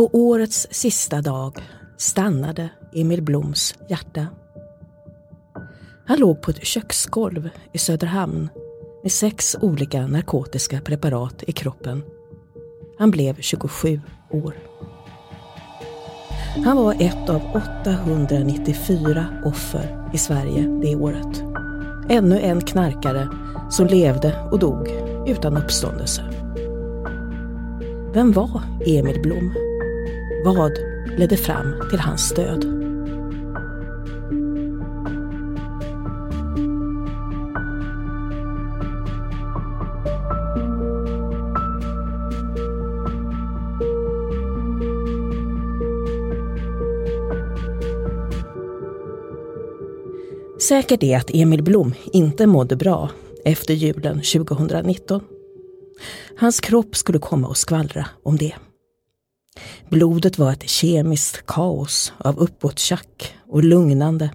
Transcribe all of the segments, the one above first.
På årets sista dag stannade Emil Bloms hjärta. Han låg på ett köksgolv i Söderhamn med sex olika narkotiska preparat i kroppen. Han blev 27 år. Han var ett av 894 offer i Sverige det året. Ännu en knarkare som levde och dog utan uppståndelse. Vem var Emil Blom? Vad ledde fram till hans död? Säkert är att Emil Blom inte mådde bra efter julen 2019. Hans kropp skulle komma och skvallra om det. Blodet var ett kemiskt kaos av uppåttjack och lugnande.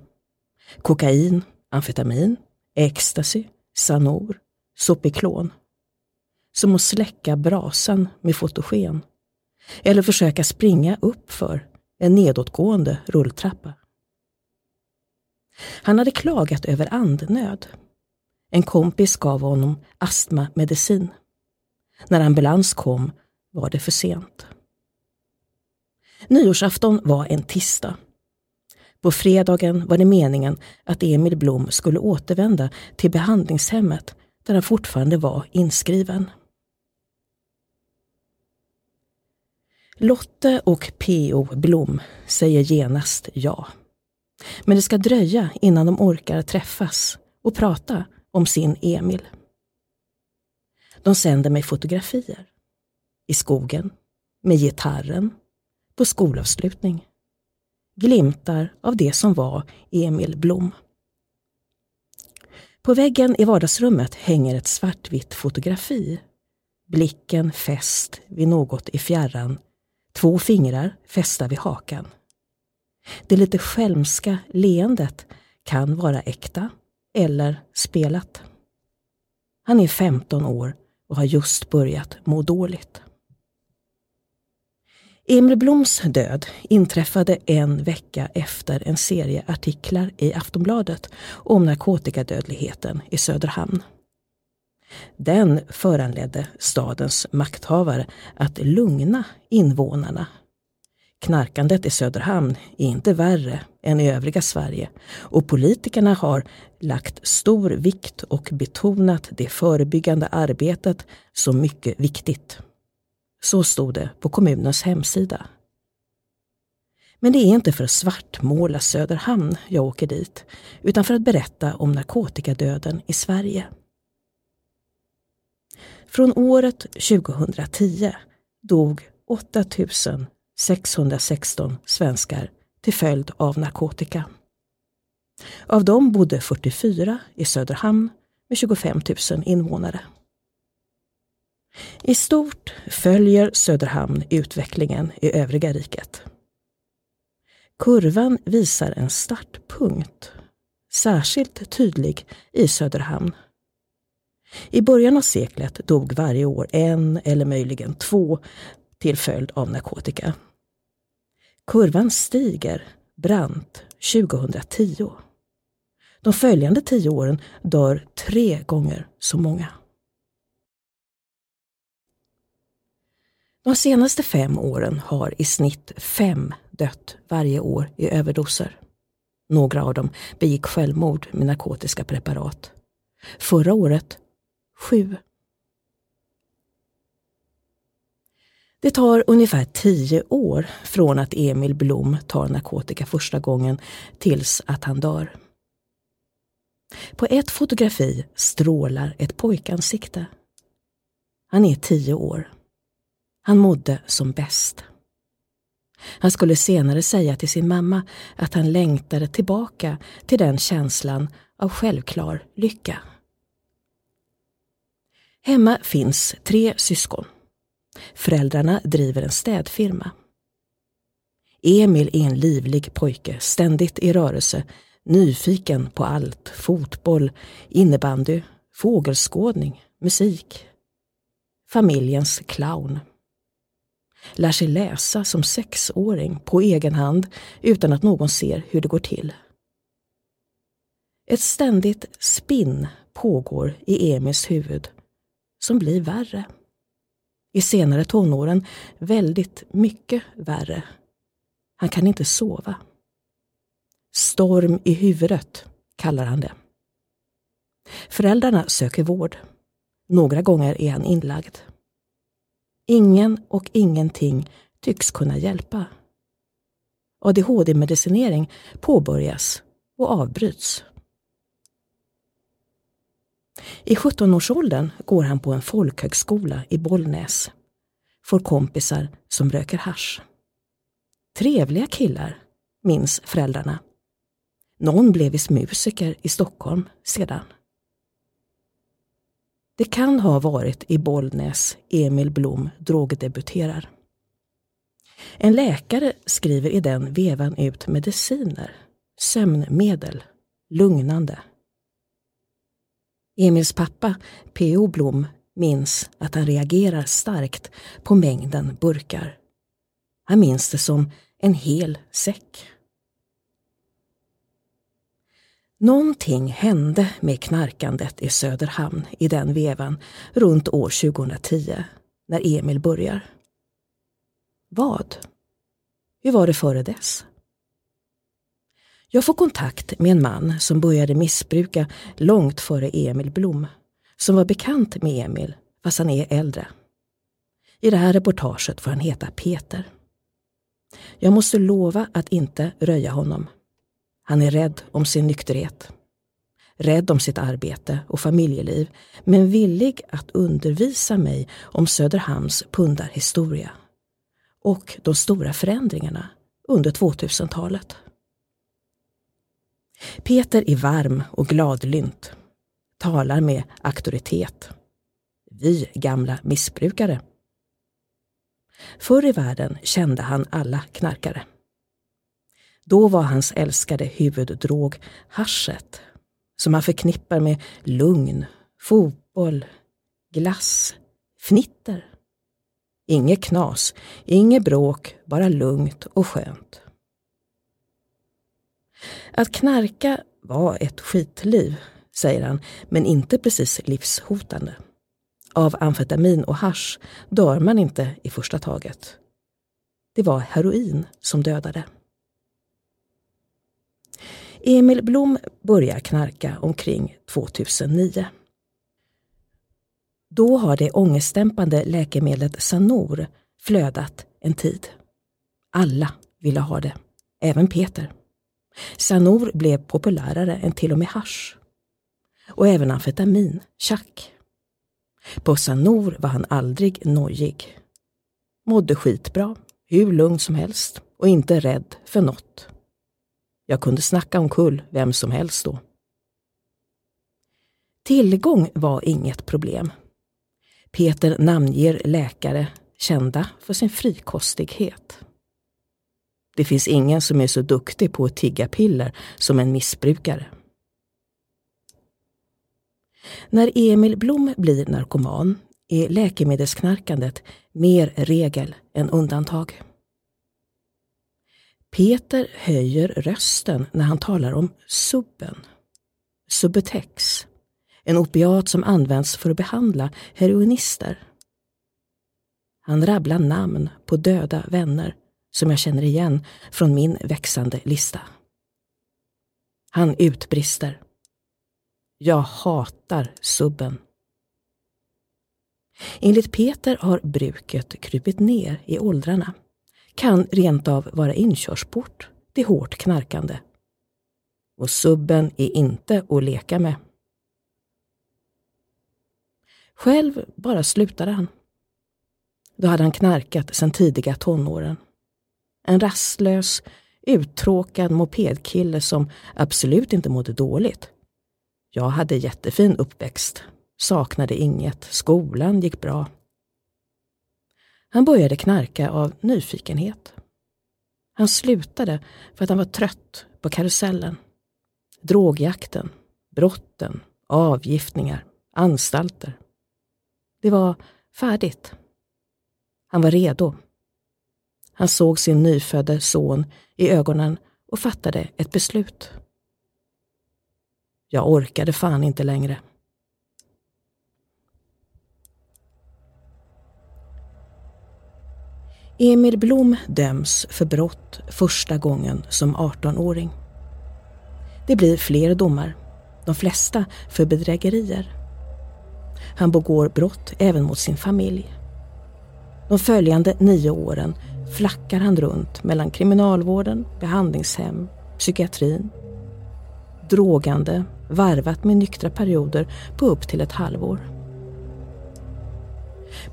Kokain, amfetamin, ecstasy, Sanor, Sopiklon. Som att släcka brasan med fotogen. Eller försöka springa upp för en nedåtgående rulltrappa. Han hade klagat över andnöd. En kompis gav honom astmamedicin. När ambulans kom var det för sent. Nyårsafton var en tisdag. På fredagen var det meningen att Emil Blom skulle återvända till behandlingshemmet där han fortfarande var inskriven. Lotte och P.O. Blom säger genast ja. Men det ska dröja innan de orkar träffas och prata om sin Emil. De sänder mig fotografier. I skogen, med gitarren, på skolavslutning. Glimtar av det som var Emil Blom. På väggen i vardagsrummet hänger ett svartvitt fotografi. Blicken fäst vid något i fjärran, två fingrar fästa vid hakan. Det lite skälmska leendet kan vara äkta eller spelat. Han är 15 år och har just börjat må dåligt. Emil Bloms död inträffade en vecka efter en serie artiklar i Aftonbladet om narkotikadödligheten i Söderhamn. Den föranledde stadens makthavare att lugna invånarna. Knarkandet i Söderhamn är inte värre än i övriga Sverige och politikerna har lagt stor vikt och betonat det förebyggande arbetet som mycket viktigt. Så stod det på kommunens hemsida. Men det är inte för att svartmåla Söderhamn jag åker dit, utan för att berätta om narkotikadöden i Sverige. Från året 2010 dog 8616 svenskar till följd av narkotika. Av dem bodde 44 i Söderhamn med 25 000 invånare. I stort följer Söderhamn utvecklingen i övriga riket. Kurvan visar en startpunkt, särskilt tydlig i Söderhamn. I början av seklet dog varje år en eller möjligen två till följd av narkotika. Kurvan stiger brant 2010. De följande tio åren dör tre gånger så många. De senaste fem åren har i snitt fem dött varje år i överdoser. Några av dem begick självmord med narkotiska preparat. Förra året sju. Det tar ungefär tio år från att Emil Blom tar narkotika första gången tills att han dör. På ett fotografi strålar ett pojkansikte. Han är tio år. Han mådde som bäst. Han skulle senare säga till sin mamma att han längtade tillbaka till den känslan av självklar lycka. Hemma finns tre syskon. Föräldrarna driver en städfirma. Emil är en livlig pojke, ständigt i rörelse, nyfiken på allt, fotboll, innebandy, fågelskådning, musik. Familjens clown lär sig läsa som sexåring på egen hand utan att någon ser hur det går till. Ett ständigt spinn pågår i Emils huvud som blir värre. I senare tonåren väldigt mycket värre. Han kan inte sova. Storm i huvudet kallar han det. Föräldrarna söker vård. Några gånger är han inlagd. Ingen och ingenting tycks kunna hjälpa. ADHD-medicinering påbörjas och avbryts. I 17-årsåldern går han på en folkhögskola i Bollnäs. Får kompisar som röker hash. Trevliga killar, minns föräldrarna. Någon blev visst musiker i Stockholm sedan. Det kan ha varit i Bollnäs Emil Blom drogdebuterar. En läkare skriver i den vevan ut mediciner, sömnmedel, lugnande. Emils pappa, P.O. Blom, minns att han reagerar starkt på mängden burkar. Han minns det som en hel säck. Någonting hände med knarkandet i Söderhamn i den vevan runt år 2010, när Emil börjar. Vad? Hur var det före dess? Jag får kontakt med en man som började missbruka långt före Emil Blom, som var bekant med Emil, fast han är äldre. I det här reportaget får han heta Peter. Jag måste lova att inte röja honom. Han är rädd om sin nykterhet. Rädd om sitt arbete och familjeliv, men villig att undervisa mig om Söderhamns pundarhistoria och de stora förändringarna under 2000-talet. Peter är varm och gladlynt, talar med auktoritet. Vi gamla missbrukare. Förr i världen kände han alla knarkare. Då var hans älskade huvuddrog haschet, som han förknippar med lugn, fotboll, glass, fnitter. Inget knas, inget bråk, bara lugnt och skönt. Att knarka var ett skitliv, säger han, men inte precis livshotande. Av amfetamin och hash dör man inte i första taget. Det var heroin som dödade. Emil Blom börjar knarka omkring 2009. Då har det ångestdämpande läkemedlet Sanor flödat en tid. Alla ville ha det, även Peter. Sanor blev populärare än till och med hash. Och även amfetamin, chack. På Sanor var han aldrig nojig. Mådde skitbra, hur lugn som helst och inte rädd för något. Jag kunde snacka omkull vem som helst då. Tillgång var inget problem. Peter namnger läkare kända för sin frikostighet. Det finns ingen som är så duktig på att tigga piller som en missbrukare. När Emil Blom blir narkoman är läkemedelsknarkandet mer regel än undantag. Peter höjer rösten när han talar om subben. Subutex, en opiat som används för att behandla heroinister. Han rabblar namn på döda vänner som jag känner igen från min växande lista. Han utbrister. Jag hatar subben. Enligt Peter har bruket krypit ner i åldrarna kan rent av vara inkörsport till hårt knarkande. Och subben är inte att leka med. Själv bara slutade han. Då hade han knarkat sedan tidiga tonåren. En rastlös, uttråkad mopedkille som absolut inte mådde dåligt. Jag hade jättefin uppväxt, saknade inget, skolan gick bra. Han började knarka av nyfikenhet. Han slutade för att han var trött på karusellen. Drogjakten, brotten, avgiftningar, anstalter. Det var färdigt. Han var redo Han såg sin nyfödde son i ögonen och fattade ett beslut. Jag orkade fan inte längre. Emil Blom döms för brott första gången som 18-åring. Det blir fler domar, de flesta för bedrägerier. Han begår brott även mot sin familj. De följande nio åren flackar han runt mellan kriminalvården, behandlingshem, psykiatrin. Drogande, varvat med nyktra perioder på upp till ett halvår.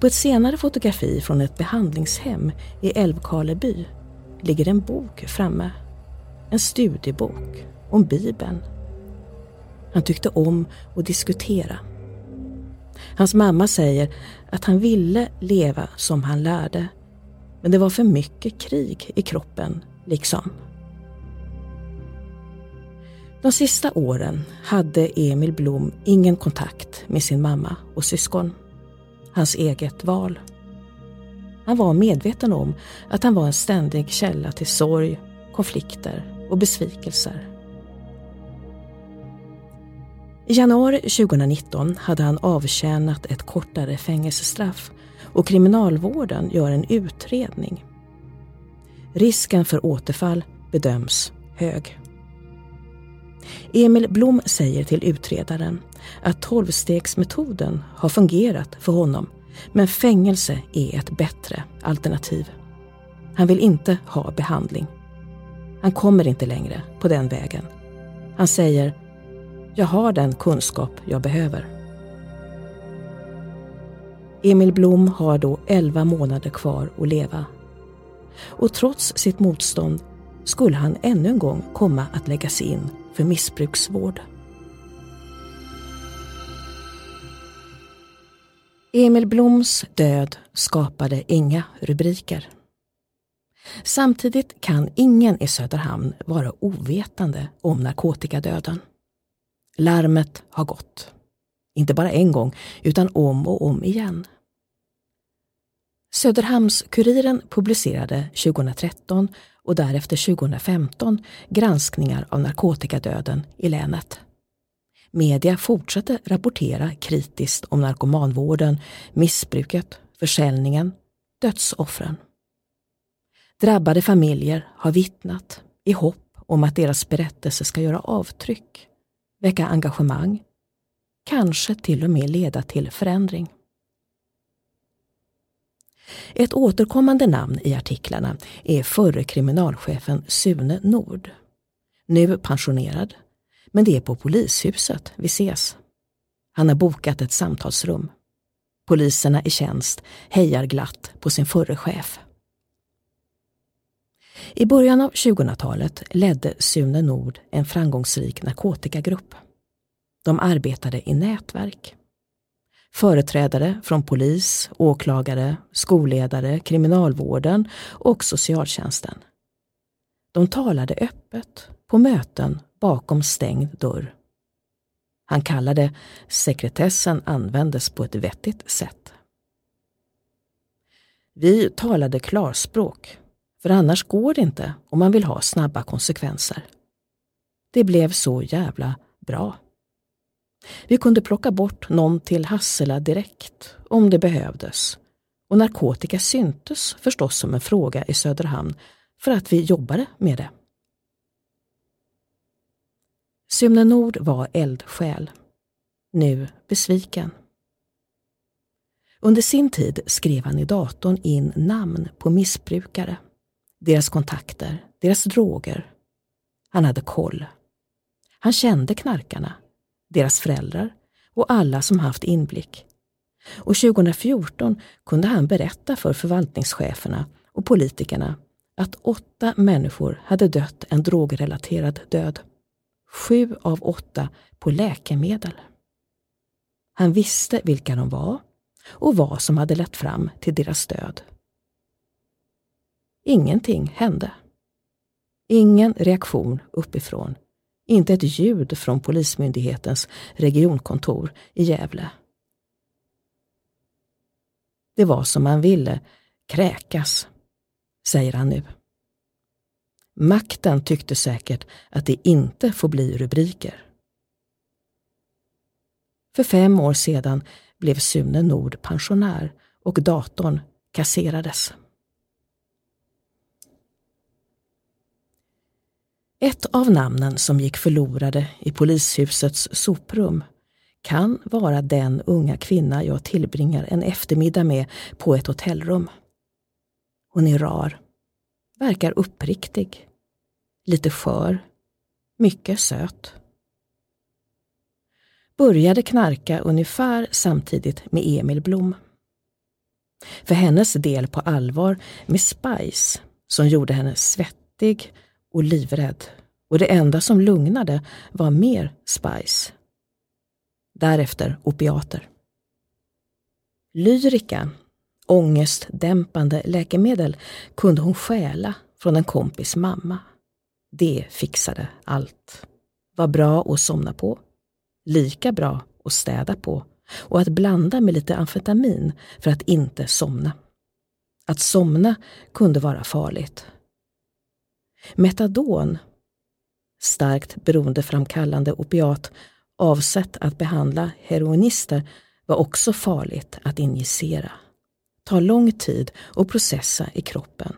På ett senare fotografi från ett behandlingshem i Älvkarleby ligger en bok framme. En studiebok om Bibeln. Han tyckte om att diskutera. Hans mamma säger att han ville leva som han lärde, men det var för mycket krig i kroppen, liksom. De sista åren hade Emil Blom ingen kontakt med sin mamma och syskon. Hans eget val. Han var medveten om att han var en ständig källa till sorg, konflikter och besvikelser. I januari 2019 hade han avtjänat ett kortare fängelsestraff och kriminalvården gör en utredning. Risken för återfall bedöms hög. Emil Blom säger till utredaren att tolvstegsmetoden har fungerat för honom men fängelse är ett bättre alternativ. Han vill inte ha behandling. Han kommer inte längre på den vägen. Han säger jag har den kunskap jag behöver. Emil Blom har då 11 månader kvar att leva. Och trots sitt motstånd skulle han ännu en gång komma att läggas in för missbruksvård. Emil Bloms död skapade inga rubriker. Samtidigt kan ingen i Söderhamn vara ovetande om narkotikadöden. Larmet har gått. Inte bara en gång, utan om och om igen. Söderhamns-Kuriren publicerade 2013 och därefter 2015 granskningar av narkotikadöden i länet. Media fortsatte rapportera kritiskt om narkomanvården, missbruket, försäljningen, dödsoffren. Drabbade familjer har vittnat i hopp om att deras berättelse ska göra avtryck väcka engagemang, kanske till och med leda till förändring. Ett återkommande namn i artiklarna är förre kriminalchefen Sune Nord. Nu pensionerad, men det är på polishuset vi ses. Han har bokat ett samtalsrum. Poliserna i tjänst hejar glatt på sin förre chef. I början av 2000-talet ledde Sune Nord en framgångsrik narkotikagrupp. De arbetade i nätverk. Företrädare från polis, åklagare, skolledare, kriminalvården och socialtjänsten. De talade öppet på möten bakom stängd dörr. Han kallade sekretessen användes på ett vettigt sätt. Vi talade klarspråk för annars går det inte om man vill ha snabba konsekvenser. Det blev så jävla bra. Vi kunde plocka bort någon till Hassela direkt, om det behövdes. Och narkotika syntes förstås som en fråga i Söderhamn för att vi jobbade med det. Sune Nord var eldsjäl. Nu besviken. Under sin tid skrev han i datorn in namn på missbrukare deras kontakter, deras droger. Han hade koll. Han kände knarkarna, deras föräldrar och alla som haft inblick. Och 2014 kunde han berätta för förvaltningscheferna och politikerna att åtta människor hade dött en drogrelaterad död. Sju av åtta på läkemedel. Han visste vilka de var och vad som hade lett fram till deras död. Ingenting hände. Ingen reaktion uppifrån. Inte ett ljud från Polismyndighetens regionkontor i Gävle. Det var som man ville, kräkas. säger han nu. Makten tyckte säkert att det inte får bli rubriker. För fem år sedan blev Sune Nord pensionär och datorn kasserades. Ett av namnen som gick förlorade i polishusets soprum kan vara den unga kvinna jag tillbringar en eftermiddag med på ett hotellrum. Hon är rar, verkar uppriktig, lite skör, mycket söt. Började knarka ungefär samtidigt med Emil Blom. För hennes del på allvar med Spice som gjorde henne svettig och livrädd och det enda som lugnade var mer Spice. Därefter opiater. Lyrika, ångestdämpande läkemedel, kunde hon stjäla från en kompis mamma. Det fixade allt. Var bra att somna på. Lika bra att städa på och att blanda med lite amfetamin för att inte somna. Att somna kunde vara farligt. Metadon, starkt beroendeframkallande opiat avsett att behandla heroinister, var också farligt att injicera. Tar lång tid att processa i kroppen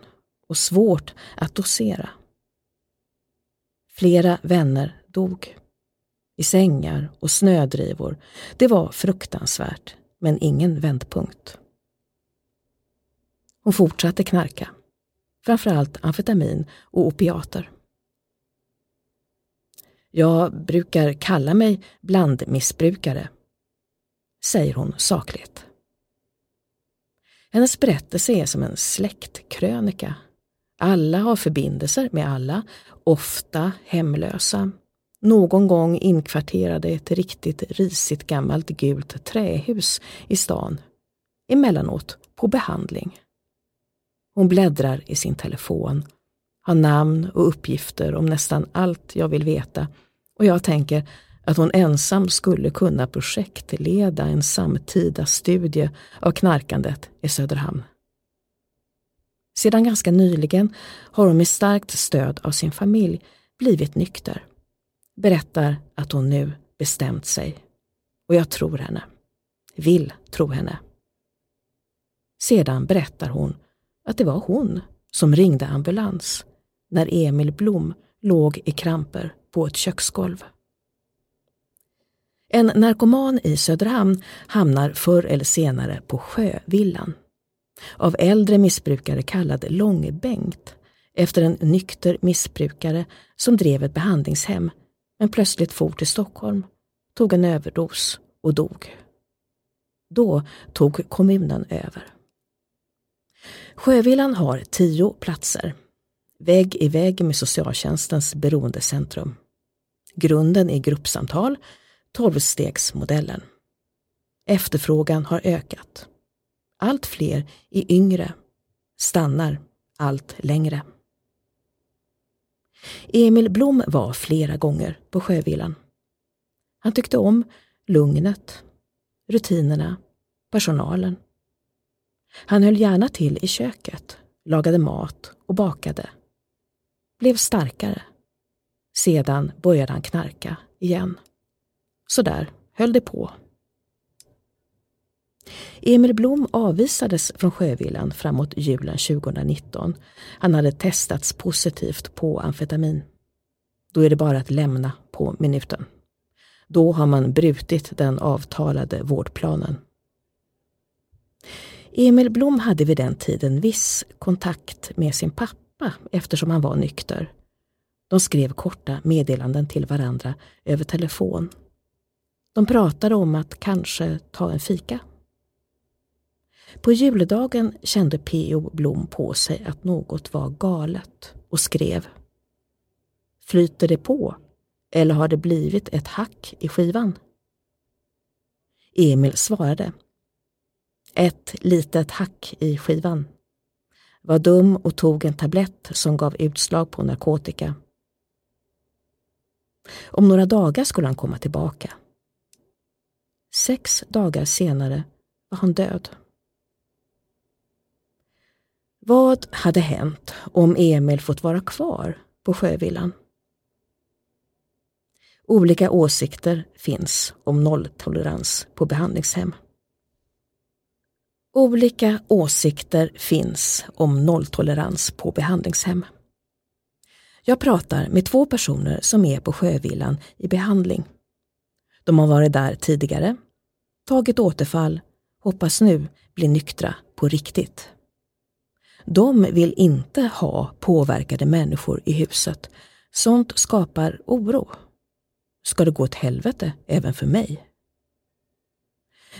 och svårt att dosera. Flera vänner dog. I sängar och snödrivor. Det var fruktansvärt, men ingen vändpunkt. Hon fortsatte knarka. Framförallt amfetamin och opiater. Jag brukar kalla mig blandmissbrukare, säger hon sakligt. Hennes berättelse är som en släktkrönika. Alla har förbindelser med alla, ofta hemlösa. Någon gång inkvarterade ett riktigt risigt gammalt gult trähus i stan. Emellanåt på behandling. Hon bläddrar i sin telefon, har namn och uppgifter om nästan allt jag vill veta och jag tänker att hon ensam skulle kunna projektleda en samtida studie av knarkandet i Söderhamn. Sedan ganska nyligen har hon med starkt stöd av sin familj blivit nykter. Berättar att hon nu bestämt sig. Och jag tror henne. Vill tro henne. Sedan berättar hon att det var hon som ringde ambulans när Emil Blom låg i kramper på ett köksgolv. En narkoman i Söderhamn hamnar förr eller senare på Sjövillan. Av äldre missbrukare kallad Långbänkt efter en nykter missbrukare som drev ett behandlingshem men plötsligt for till Stockholm, tog en överdos och dog. Då tog kommunen över. Sjövillan har tio platser, vägg i vägg med socialtjänstens beroendecentrum. Grunden är gruppsamtal, tolvstegsmodellen. Efterfrågan har ökat. Allt fler är yngre, stannar allt längre. Emil Blom var flera gånger på Sjövillan. Han tyckte om lugnet, rutinerna, personalen. Han höll gärna till i köket, lagade mat och bakade. Blev starkare. Sedan började han knarka igen. Så där höll det på. Emil Blom avvisades från Sjövillan framåt julen 2019. Han hade testats positivt på amfetamin. Då är det bara att lämna på minuten. Då har man brutit den avtalade vårdplanen. Emil Blom hade vid den tiden viss kontakt med sin pappa eftersom han var nykter. De skrev korta meddelanden till varandra över telefon. De pratade om att kanske ta en fika. På juldagen kände P.O. Blom på sig att något var galet och skrev Flyter det på eller har det blivit ett hack i skivan? Emil svarade Ett litet hack i skivan. Var dum och tog en tablett som gav utslag på narkotika. Om några dagar skulle han komma tillbaka. Sex dagar senare var han död. Vad hade hänt om Emil fått vara kvar på Sjövillan? Olika åsikter finns om nolltolerans på behandlingshem. Olika åsikter finns om nolltolerans på behandlingshem. Jag pratar med två personer som är på Sjövillan i behandling. De har varit där tidigare, tagit återfall, hoppas nu bli nyktra på riktigt. De vill inte ha påverkade människor i huset. Sånt skapar oro. Ska det gå åt helvete även för mig?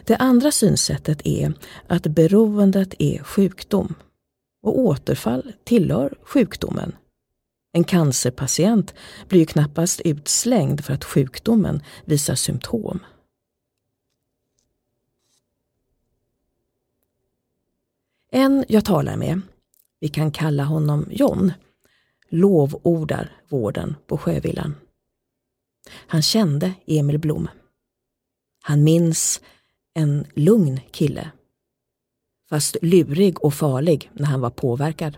Det andra synsättet är att beroendet är sjukdom och återfall tillhör sjukdomen. En cancerpatient blir ju knappast utslängd för att sjukdomen visar symptom. En jag talar med, vi kan kalla honom John, lovordar vården på Sjövillan. Han kände Emil Blom. Han minns en lugn kille. Fast lurig och farlig när han var påverkad.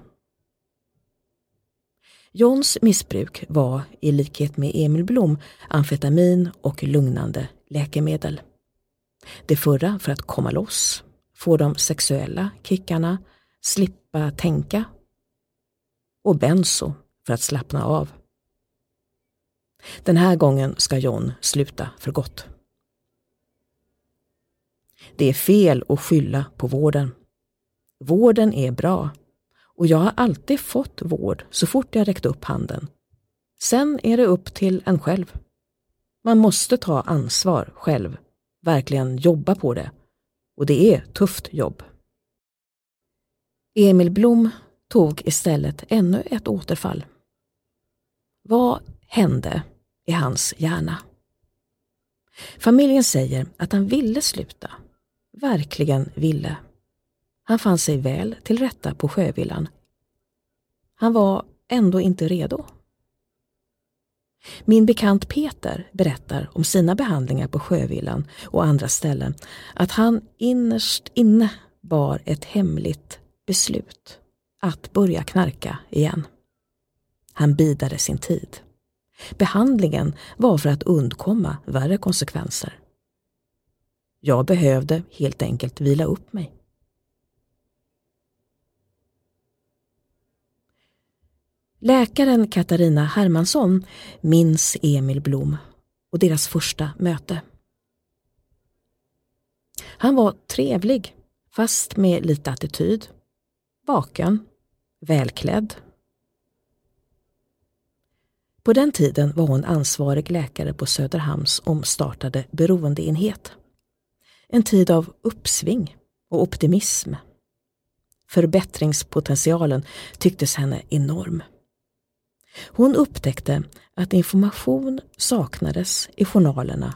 Johns missbruk var, i likhet med Emil Blom, amfetamin och lugnande läkemedel. Det förra för att komma loss, få de sexuella kickarna, slippa tänka. Och benzo för att slappna av. Den här gången ska John sluta för gott. Det är fel att skylla på vården. Vården är bra och jag har alltid fått vård så fort jag räckt upp handen. Sen är det upp till en själv. Man måste ta ansvar själv, verkligen jobba på det. Och det är tufft jobb. Emil Blom tog istället ännu ett återfall. Vad hände i hans hjärna? Familjen säger att han ville sluta, verkligen ville. Han fann sig väl till rätta på Sjövillan. Han var ändå inte redo. Min bekant Peter berättar om sina behandlingar på Sjövillan och andra ställen att han innerst inne bar ett hemligt beslut att börja knarka igen. Han bidade sin tid. Behandlingen var för att undkomma värre konsekvenser. Jag behövde helt enkelt vila upp mig. Läkaren Katarina Hermansson minns Emil Blom och deras första möte. Han var trevlig, fast med lite attityd. Vaken, välklädd. På den tiden var hon ansvarig läkare på Söderhamns omstartade beroendeenhet. En tid av uppsving och optimism. Förbättringspotentialen tycktes henne enorm. Hon upptäckte att information saknades i journalerna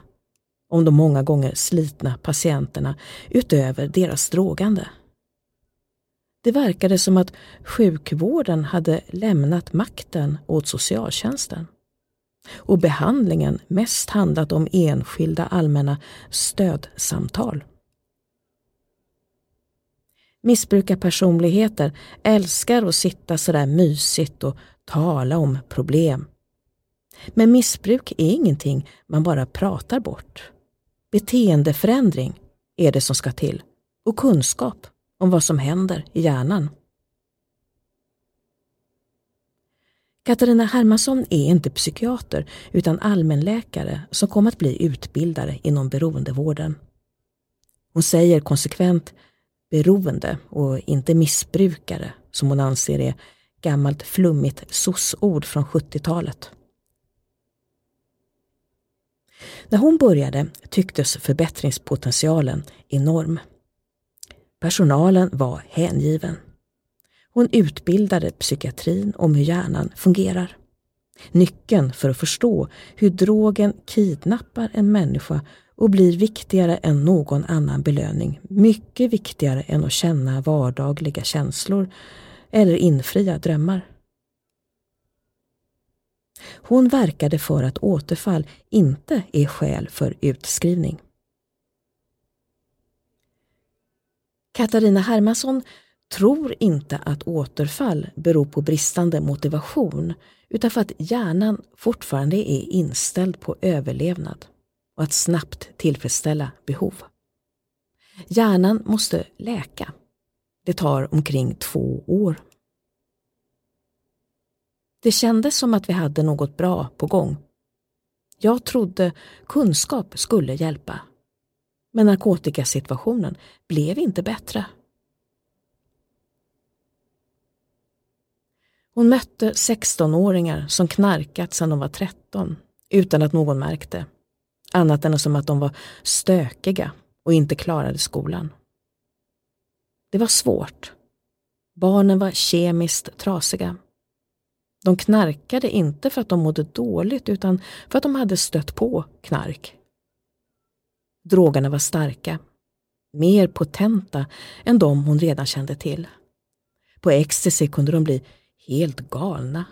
om de många gånger slitna patienterna utöver deras drogande. Det verkade som att sjukvården hade lämnat makten åt socialtjänsten och behandlingen mest handlat om enskilda allmänna stödsamtal. Missbrukarpersonligheter älskar att sitta sådär mysigt och tala om problem. Men missbruk är ingenting man bara pratar bort. Beteendeförändring är det som ska till och kunskap om vad som händer i hjärnan. Katarina Hermansson är inte psykiater utan allmänläkare som kom att bli utbildare inom beroendevården. Hon säger konsekvent beroende och inte missbrukare som hon anser är gammalt flummigt soc-ord från 70-talet. När hon började tycktes förbättringspotentialen enorm. Personalen var hängiven. Hon utbildade psykiatrin om hur hjärnan fungerar. Nyckeln för att förstå hur drogen kidnappar en människa och blir viktigare än någon annan belöning. Mycket viktigare än att känna vardagliga känslor eller infria drömmar. Hon verkade för att återfall inte är skäl för utskrivning. Katarina Hermansson tror inte att återfall beror på bristande motivation utan för att hjärnan fortfarande är inställd på överlevnad och att snabbt tillfredsställa behov. Hjärnan måste läka. Det tar omkring två år. Det kändes som att vi hade något bra på gång. Jag trodde kunskap skulle hjälpa. Men narkotikasituationen blev inte bättre. Hon mötte 16-åringar som knarkat sedan de var 13 utan att någon märkte. Annat än som att de var stökiga och inte klarade skolan. Det var svårt. Barnen var kemiskt trasiga. De knarkade inte för att de mådde dåligt utan för att de hade stött på knark. Drogerna var starka, mer potenta än de hon redan kände till. På ecstasy kunde de bli helt galna.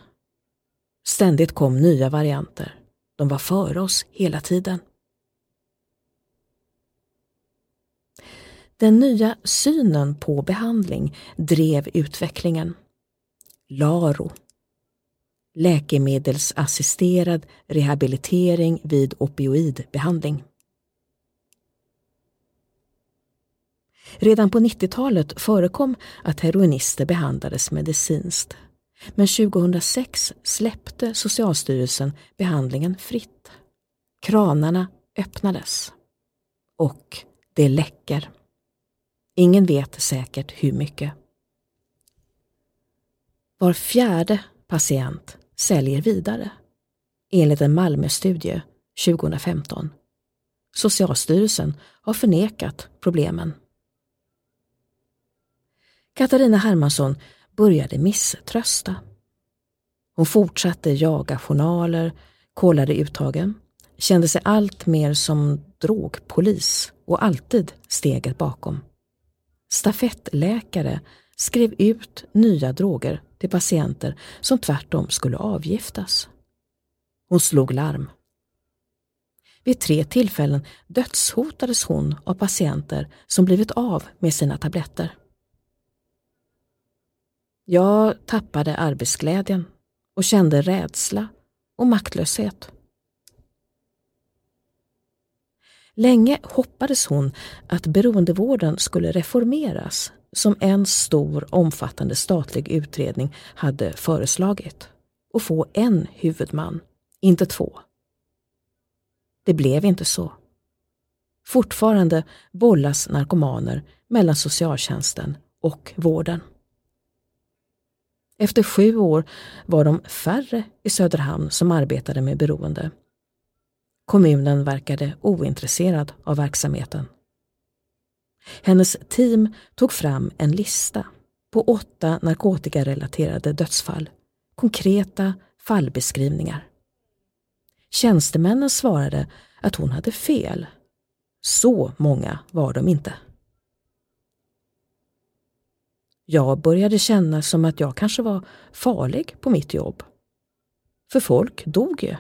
Ständigt kom nya varianter. De var före oss hela tiden. Den nya synen på behandling drev utvecklingen. LARO Läkemedelsassisterad rehabilitering vid opioidbehandling. Redan på 90-talet förekom att heroinister behandlades medicinskt. Men 2006 släppte Socialstyrelsen behandlingen fritt. Kranarna öppnades. Och det läcker. Ingen vet säkert hur mycket. Var fjärde patient säljer vidare, enligt en Malmöstudie 2015. Socialstyrelsen har förnekat problemen. Katarina Hermansson började misströsta. Hon fortsatte jaga journaler, kollade uttagen, kände sig allt mer som drogpolis och alltid steget bakom. Stafettläkare skrev ut nya droger till patienter som tvärtom skulle avgiftas. Hon slog larm. Vid tre tillfällen dödshotades hon av patienter som blivit av med sina tabletter. Jag tappade arbetsglädjen och kände rädsla och maktlöshet. Länge hoppades hon att beroendevården skulle reformeras som en stor omfattande statlig utredning hade föreslagit och få en huvudman, inte två. Det blev inte så. Fortfarande bollas narkomaner mellan socialtjänsten och vården. Efter sju år var de färre i Söderhamn som arbetade med beroende. Kommunen verkade ointresserad av verksamheten. Hennes team tog fram en lista på åtta narkotikarelaterade dödsfall, konkreta fallbeskrivningar. Tjänstemännen svarade att hon hade fel. Så många var de inte. Jag började känna som att jag kanske var farlig på mitt jobb. För folk dog ju.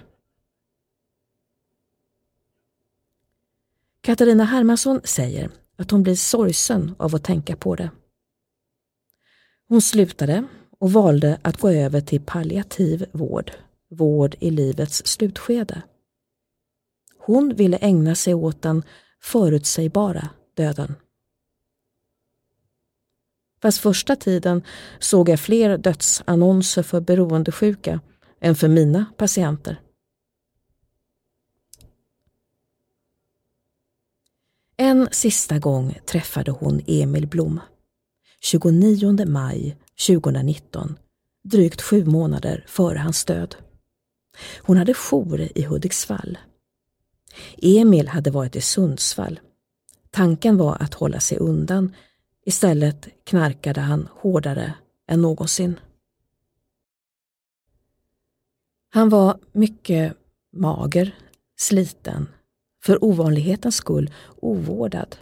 Katarina Hermansson säger att hon blir sorgsen av att tänka på det. Hon slutade och valde att gå över till palliativ vård, vård i livets slutskede. Hon ville ägna sig åt den förutsägbara döden. Fast första tiden såg jag fler dödsannonser för beroendesjuka än för mina patienter. En sista gång träffade hon Emil Blom. 29 maj 2019, drygt sju månader före hans död. Hon hade jour i Hudiksvall. Emil hade varit i Sundsvall. Tanken var att hålla sig undan Istället knarkade han hårdare än någonsin. Han var mycket mager, sliten, för ovanlighetens skull ovårdad.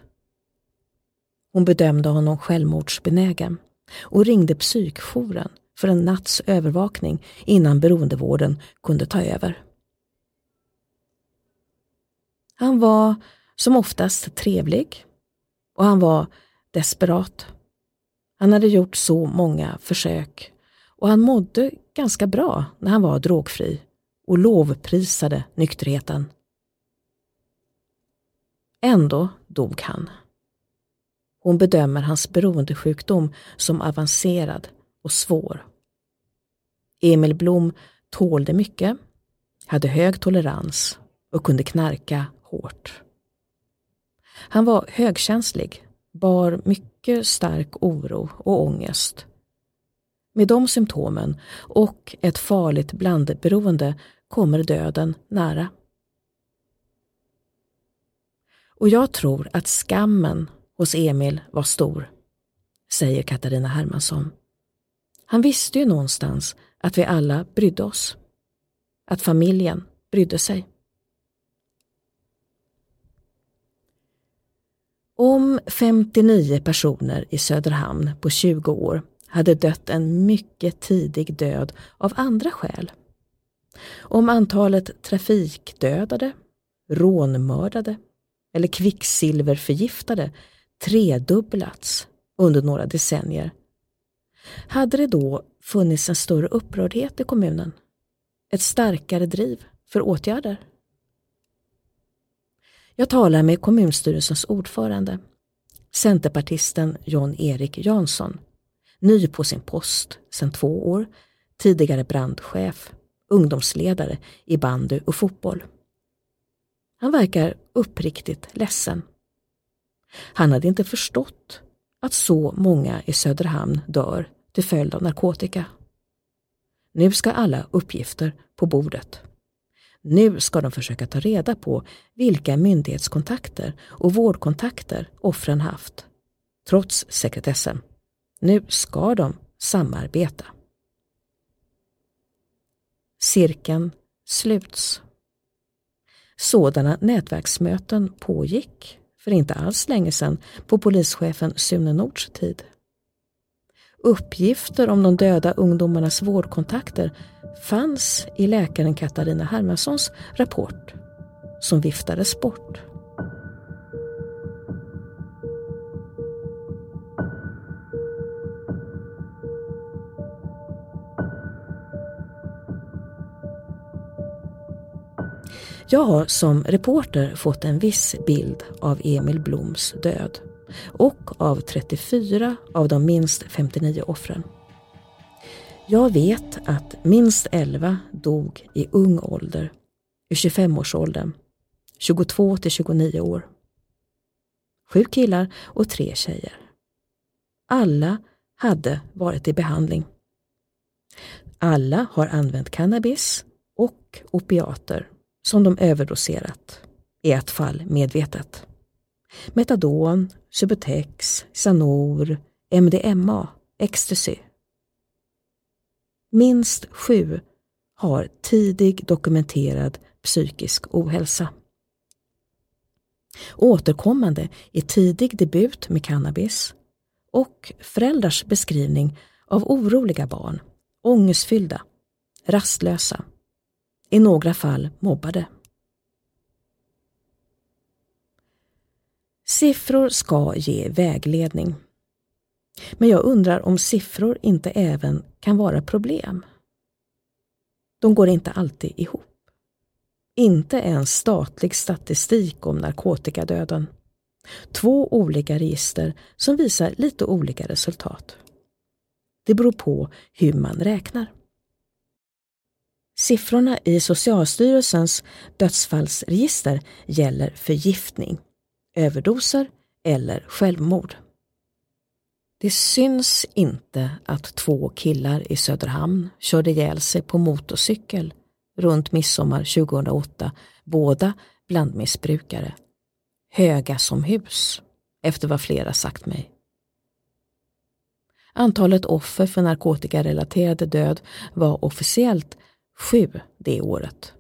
Hon bedömde honom självmordsbenägen och ringde psykjouren för en natts övervakning innan beroendevården kunde ta över. Han var som oftast trevlig och han var desperat. Han hade gjort så många försök och han mådde ganska bra när han var drogfri och lovprisade nykterheten. Ändå dog han. Hon bedömer hans beroendesjukdom som avancerad och svår. Emil Blom tålde mycket, hade hög tolerans och kunde knarka hårt. Han var högkänslig, bar mycket stark oro och ångest. Med de symptomen och ett farligt blandberoende kommer döden nära. Och jag tror att skammen hos Emil var stor, säger Katarina Hermansson. Han visste ju någonstans att vi alla brydde oss. Att familjen brydde sig. Om 59 personer i Söderhamn på 20 år hade dött en mycket tidig död av andra skäl. Om antalet trafikdödade, rånmördade eller kvicksilverförgiftade tredubblats under några decennier. Hade det då funnits en större upprördhet i kommunen? Ett starkare driv för åtgärder? Jag talar med kommunstyrelsens ordförande, centerpartisten John-Erik Jansson, ny på sin post sedan två år, tidigare brandchef, ungdomsledare i bandy och fotboll. Han verkar uppriktigt ledsen. Han hade inte förstått att så många i Söderhamn dör till följd av narkotika. Nu ska alla uppgifter på bordet. Nu ska de försöka ta reda på vilka myndighetskontakter och vårdkontakter offren haft, trots sekretessen. Nu ska de samarbeta. Cirkeln sluts. Sådana nätverksmöten pågick för inte alls länge sedan på polischefen Sune Nords tid. Uppgifter om de döda ungdomarnas vårdkontakter fanns i läkaren Katarina Hermanssons rapport som viftades bort. Jag har som reporter fått en viss bild av Emil Bloms död och av 34 av de minst 59 offren. Jag vet att minst 11 dog i ung ålder, i 25-årsåldern, 22 till 29 år. Sju killar och tre tjejer. Alla hade varit i behandling. Alla har använt cannabis och opiater som de överdoserat, i ett fall medvetet. Metadon, Subutex, Sanor, MDMA, ecstasy. Minst sju har tidig dokumenterad psykisk ohälsa. Återkommande är tidig debut med cannabis och föräldrars beskrivning av oroliga barn, ångestfyllda, rastlösa, i några fall mobbade. Siffror ska ge vägledning. Men jag undrar om siffror inte även kan vara problem. De går inte alltid ihop. Inte ens statlig statistik om narkotikadöden. Två olika register som visar lite olika resultat. Det beror på hur man räknar. Siffrorna i Socialstyrelsens dödsfallsregister gäller förgiftning, överdoser eller självmord. Det syns inte att två killar i Söderhamn körde ihjäl sig på motorcykel runt midsommar 2008, båda blandmissbrukare. Höga som hus, efter vad flera sagt mig. Antalet offer för narkotikarelaterad död var officiellt Sju det året.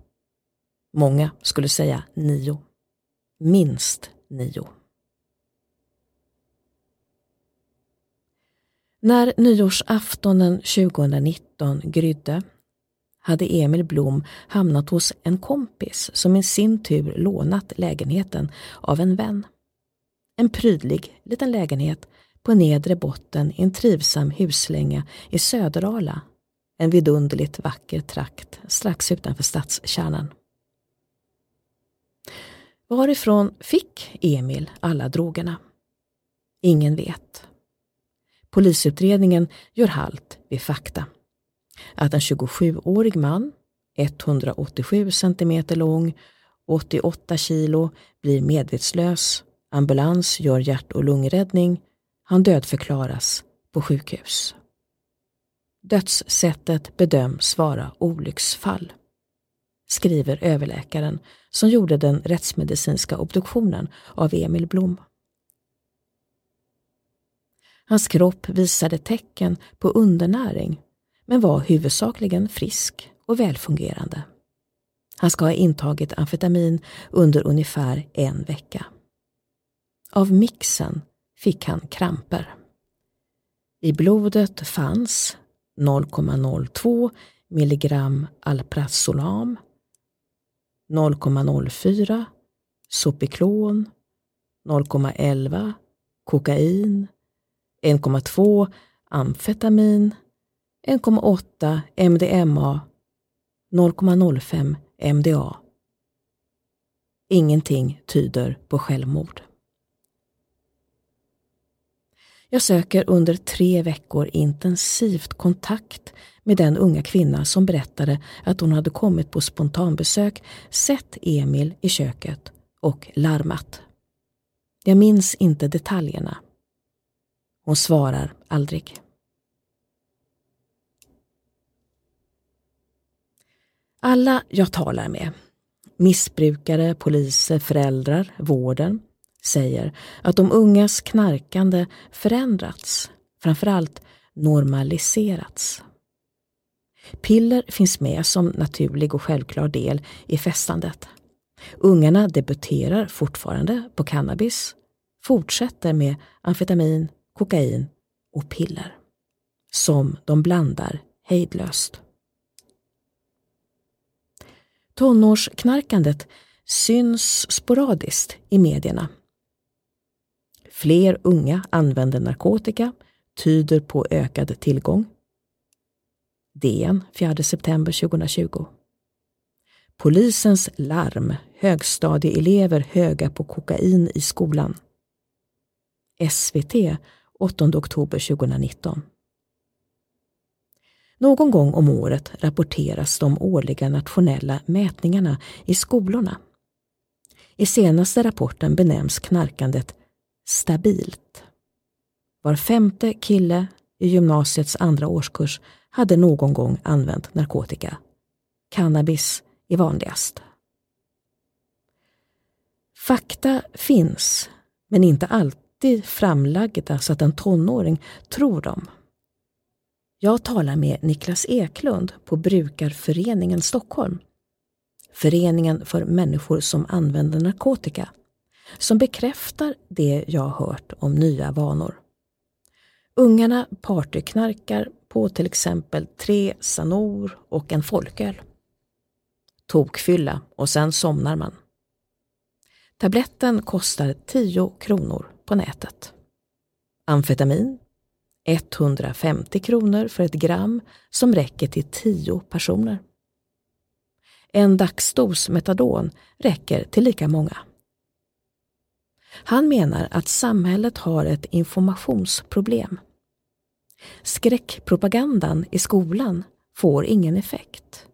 Många skulle säga nio. Minst nio. När nyårsaftonen 2019 grydde hade Emil Blom hamnat hos en kompis som i sin tur lånat lägenheten av en vän. En prydlig liten lägenhet på nedre botten i en trivsam huslänga i Söderala, en vidunderligt vacker trakt strax utanför stadskärnan. Varifrån fick Emil alla drogerna? Ingen vet. Polisutredningen gör halt vid fakta. Att en 27-årig man, 187 cm lång, 88 kilo, blir medvetslös, ambulans gör hjärt och lungräddning, han dödförklaras på sjukhus. Dödssättet bedöms vara olycksfall, skriver överläkaren som gjorde den rättsmedicinska obduktionen av Emil Blom. Hans kropp visade tecken på undernäring men var huvudsakligen frisk och välfungerande. Han ska ha intagit amfetamin under ungefär en vecka. Av mixen fick han kramper. I blodet fanns 0,02 milligram Alprazolam, 0,04 Sopiklon, 0,11 kokain, 1,2 amfetamin, 1,8 MDMA, 0,05 MDA. Ingenting tyder på självmord. Jag söker under tre veckor intensivt kontakt med den unga kvinna som berättade att hon hade kommit på spontanbesök, sett Emil i köket och larmat. Jag minns inte detaljerna. Hon svarar aldrig. Alla jag talar med, missbrukare, poliser, föräldrar, vården, säger att de ungas knarkande förändrats, framförallt normaliserats. Piller finns med som naturlig och självklar del i festandet. Ungarna debuterar fortfarande på cannabis, fortsätter med amfetamin, kokain och piller. Som de blandar hejdlöst. Tonårsknarkandet syns sporadiskt i medierna. Fler unga använder narkotika, tyder på ökad tillgång. DN 4 september 2020. Polisens larm, högstadieelever höga på kokain i skolan. SVT 8 oktober 2019. Någon gång om året rapporteras de årliga nationella mätningarna i skolorna. I senaste rapporten benämns knarkandet stabilt. Var femte kille i gymnasiets andra årskurs hade någon gång använt narkotika. Cannabis är vanligast. Fakta finns, men inte alltid framlagda så att en tonåring tror dem. Jag talar med Niklas Eklund på Brukarföreningen Stockholm. Föreningen för människor som använder narkotika. Som bekräftar det jag hört om nya vanor. Ungarna partyknarkar på till exempel tre Sanor och en folköl. Tokfylla och sen somnar man. Tabletten kostar 10 kronor på nätet. Amfetamin 150 kronor för ett gram som räcker till 10 personer. En dagsdos metadon räcker till lika många. Han menar att samhället har ett informationsproblem. Skräckpropagandan i skolan får ingen effekt.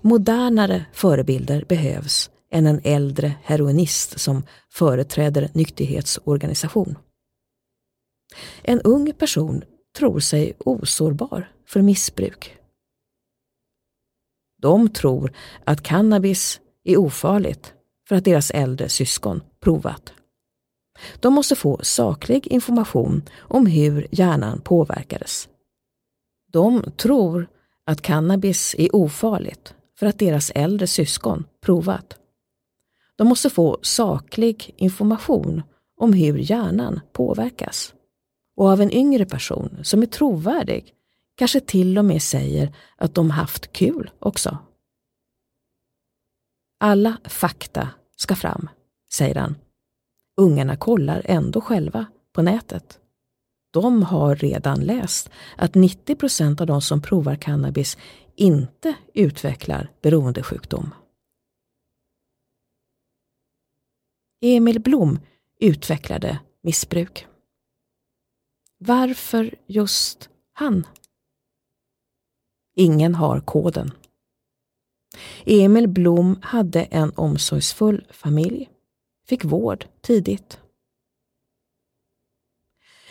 Modernare förebilder behövs än en äldre heroinist som företräder nykterhetsorganisation. En ung person tror sig osårbar för missbruk. De tror att cannabis är ofarligt för att deras äldre syskon provat. De måste få saklig information om hur hjärnan påverkades. De tror att cannabis är ofarligt för att deras äldre syskon provat. De måste få saklig information om hur hjärnan påverkas och av en yngre person som är trovärdig kanske till och med säger att de haft kul också. Alla fakta ska fram, säger han. Ungarna kollar ändå själva på nätet. de har redan läst att 90 procent av de som provar cannabis inte utvecklar beroendesjukdom. Emil Blom utvecklade missbruk. Varför just han? Ingen har koden. Emil Blom hade en omsorgsfull familj, fick vård tidigt.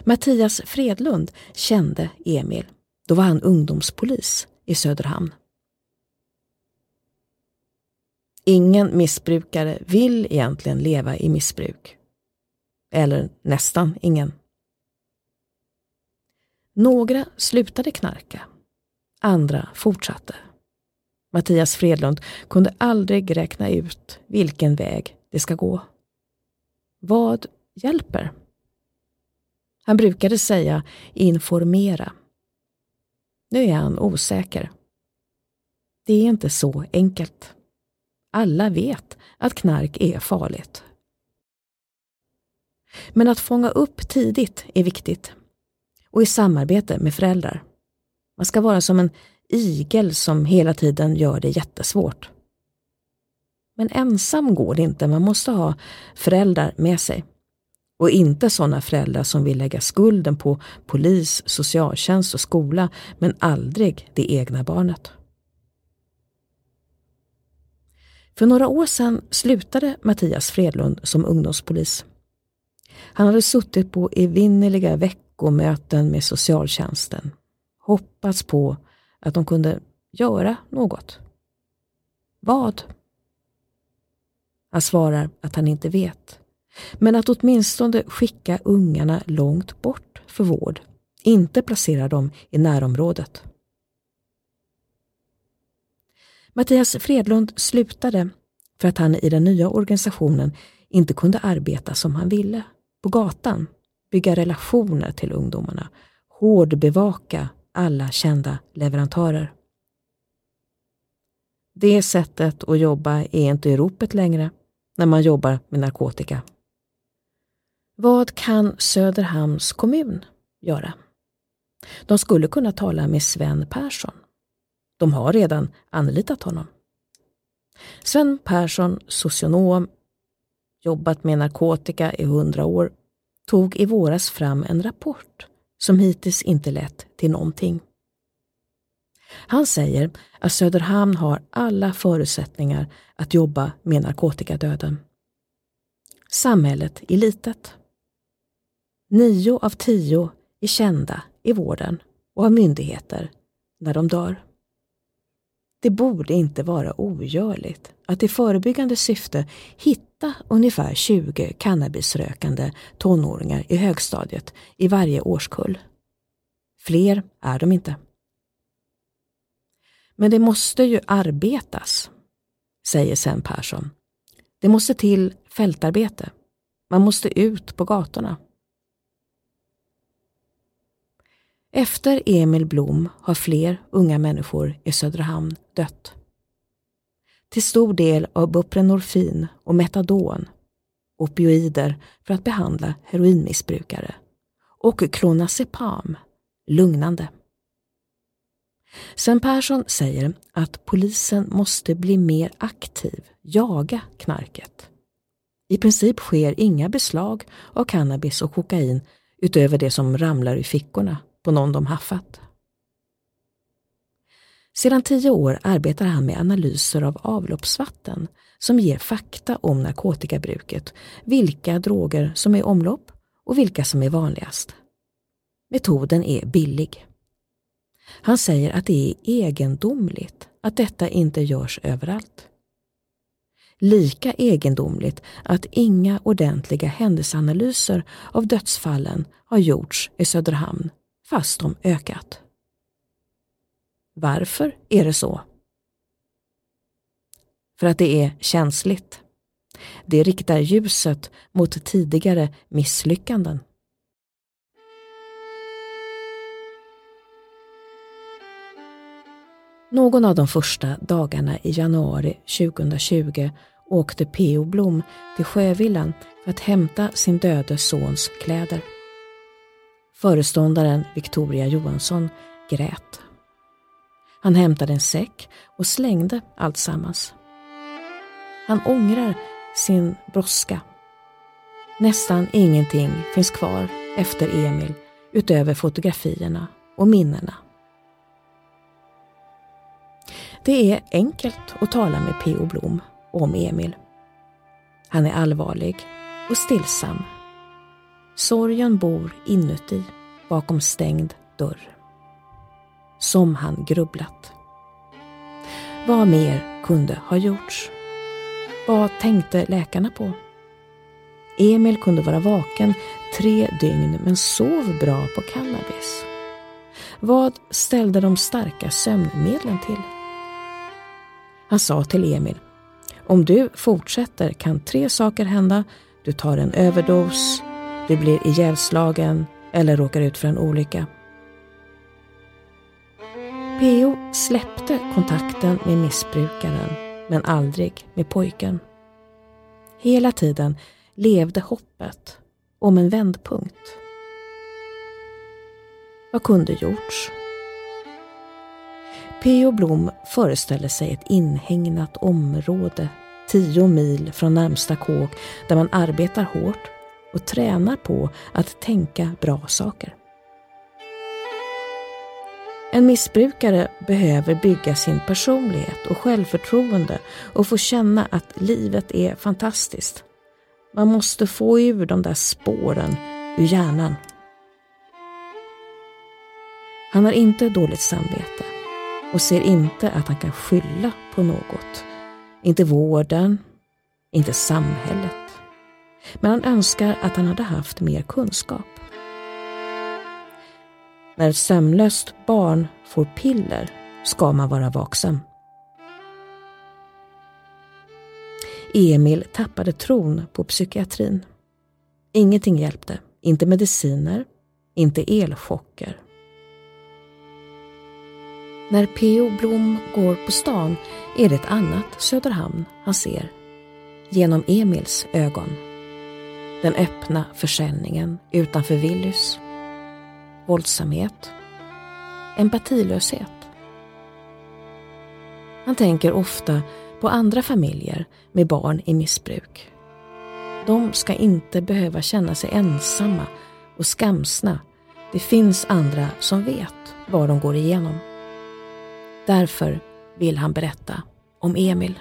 Mattias Fredlund kände Emil. Då var han ungdomspolis i Söderhamn. Ingen missbrukare vill egentligen leva i missbruk. Eller nästan ingen. Några slutade knarka. Andra fortsatte. Mattias Fredlund kunde aldrig räkna ut vilken väg det ska gå. Vad hjälper? Han brukade säga informera. Nu är han osäker. Det är inte så enkelt. Alla vet att knark är farligt. Men att fånga upp tidigt är viktigt. Och i samarbete med föräldrar. Man ska vara som en igel som hela tiden gör det jättesvårt. Men ensam går det inte, man måste ha föräldrar med sig. Och inte sådana föräldrar som vill lägga skulden på polis, socialtjänst och skola, men aldrig det egna barnet. För några år sedan slutade Mattias Fredlund som ungdomspolis. Han hade suttit på evinnerliga veckomöten med socialtjänsten, hoppats på att de kunde göra något. Vad? Han svarar att han inte vet. Men att åtminstone skicka ungarna långt bort för vård, inte placera dem i närområdet. Mattias Fredlund slutade för att han i den nya organisationen inte kunde arbeta som han ville, på gatan, bygga relationer till ungdomarna, hårdbevaka alla kända leverantörer. Det sättet att jobba är inte i ropet längre när man jobbar med narkotika. Vad kan Söderhamns kommun göra? De skulle kunna tala med Sven Persson. De har redan anlitat honom. Sven Persson, socionom, jobbat med narkotika i hundra år, tog i våras fram en rapport som hittills inte lett till någonting. Han säger att Söderhamn har alla förutsättningar att jobba med narkotikadöden. Samhället är litet. Nio av tio är kända i vården och av myndigheter när de dör. Det borde inte vara ogörligt att i förebyggande syfte hitta ungefär 20 cannabisrökande tonåringar i högstadiet i varje årskull. Fler är de inte. Men det måste ju arbetas, säger Sen Persson. Det måste till fältarbete. Man måste ut på gatorna. Efter Emil Blom har fler unga människor i Söderhamn dött. Till stor del av buprenorfin och metadon, opioider för att behandla heroinmissbrukare, och klonazepam, lugnande. Sven Persson säger att polisen måste bli mer aktiv, jaga knarket. I princip sker inga beslag av cannabis och kokain utöver det som ramlar i fickorna på någon de haffat. Sedan tio år arbetar han med analyser av avloppsvatten som ger fakta om narkotikabruket, vilka droger som är i omlopp och vilka som är vanligast. Metoden är billig. Han säger att det är egendomligt att detta inte görs överallt. Lika egendomligt att inga ordentliga händelseanalyser av dödsfallen har gjorts i Söderhamn fast de ökat. Varför är det så? För att det är känsligt. Det riktar ljuset mot tidigare misslyckanden. Någon av de första dagarna i januari 2020 åkte P.O. Blom till Sjövillan för att hämta sin döde sons kläder. Föreståndaren Victoria Johansson grät. Han hämtade en säck och slängde alltsammans. Han ångrar sin brådska. Nästan ingenting finns kvar efter Emil utöver fotografierna och minnena. Det är enkelt att tala med P.O. Blom om Emil. Han är allvarlig och stillsam. Sorgen bor inuti, bakom stängd dörr. Som han grubblat. Vad mer kunde ha gjorts? Vad tänkte läkarna på? Emil kunde vara vaken tre dygn men sov bra på cannabis. Vad ställde de starka sömnmedlen till? Han sa till Emil, om du fortsätter kan tre saker hända. Du tar en överdos, du blir ihjälslagen eller råkar ut för en olycka. P.O. släppte kontakten med missbrukaren men aldrig med pojken. Hela tiden levde hoppet om en vändpunkt. Vad kunde gjorts? P.O. Blom föreställer sig ett inhägnat område tio mil från närmsta kåk där man arbetar hårt och tränar på att tänka bra saker. En missbrukare behöver bygga sin personlighet och självförtroende och få känna att livet är fantastiskt. Man måste få ur de där spåren ur hjärnan. Han har inte dåligt samvete och ser inte att han kan skylla på något. Inte vården, inte samhället. Men han önskar att han hade haft mer kunskap. När ett sömnlöst barn får piller ska man vara vaksam. Emil tappade tron på psykiatrin. Ingenting hjälpte. Inte mediciner, inte elchocker. När P.O. Blom går på stan är det ett annat Söderhamn han ser. Genom Emils ögon. Den öppna försäljningen utanför Willys. Våldsamhet. Empatilöshet. Han tänker ofta på andra familjer med barn i missbruk. De ska inte behöva känna sig ensamma och skamsna. Det finns andra som vet vad de går igenom. Därför vill han berätta om Emil.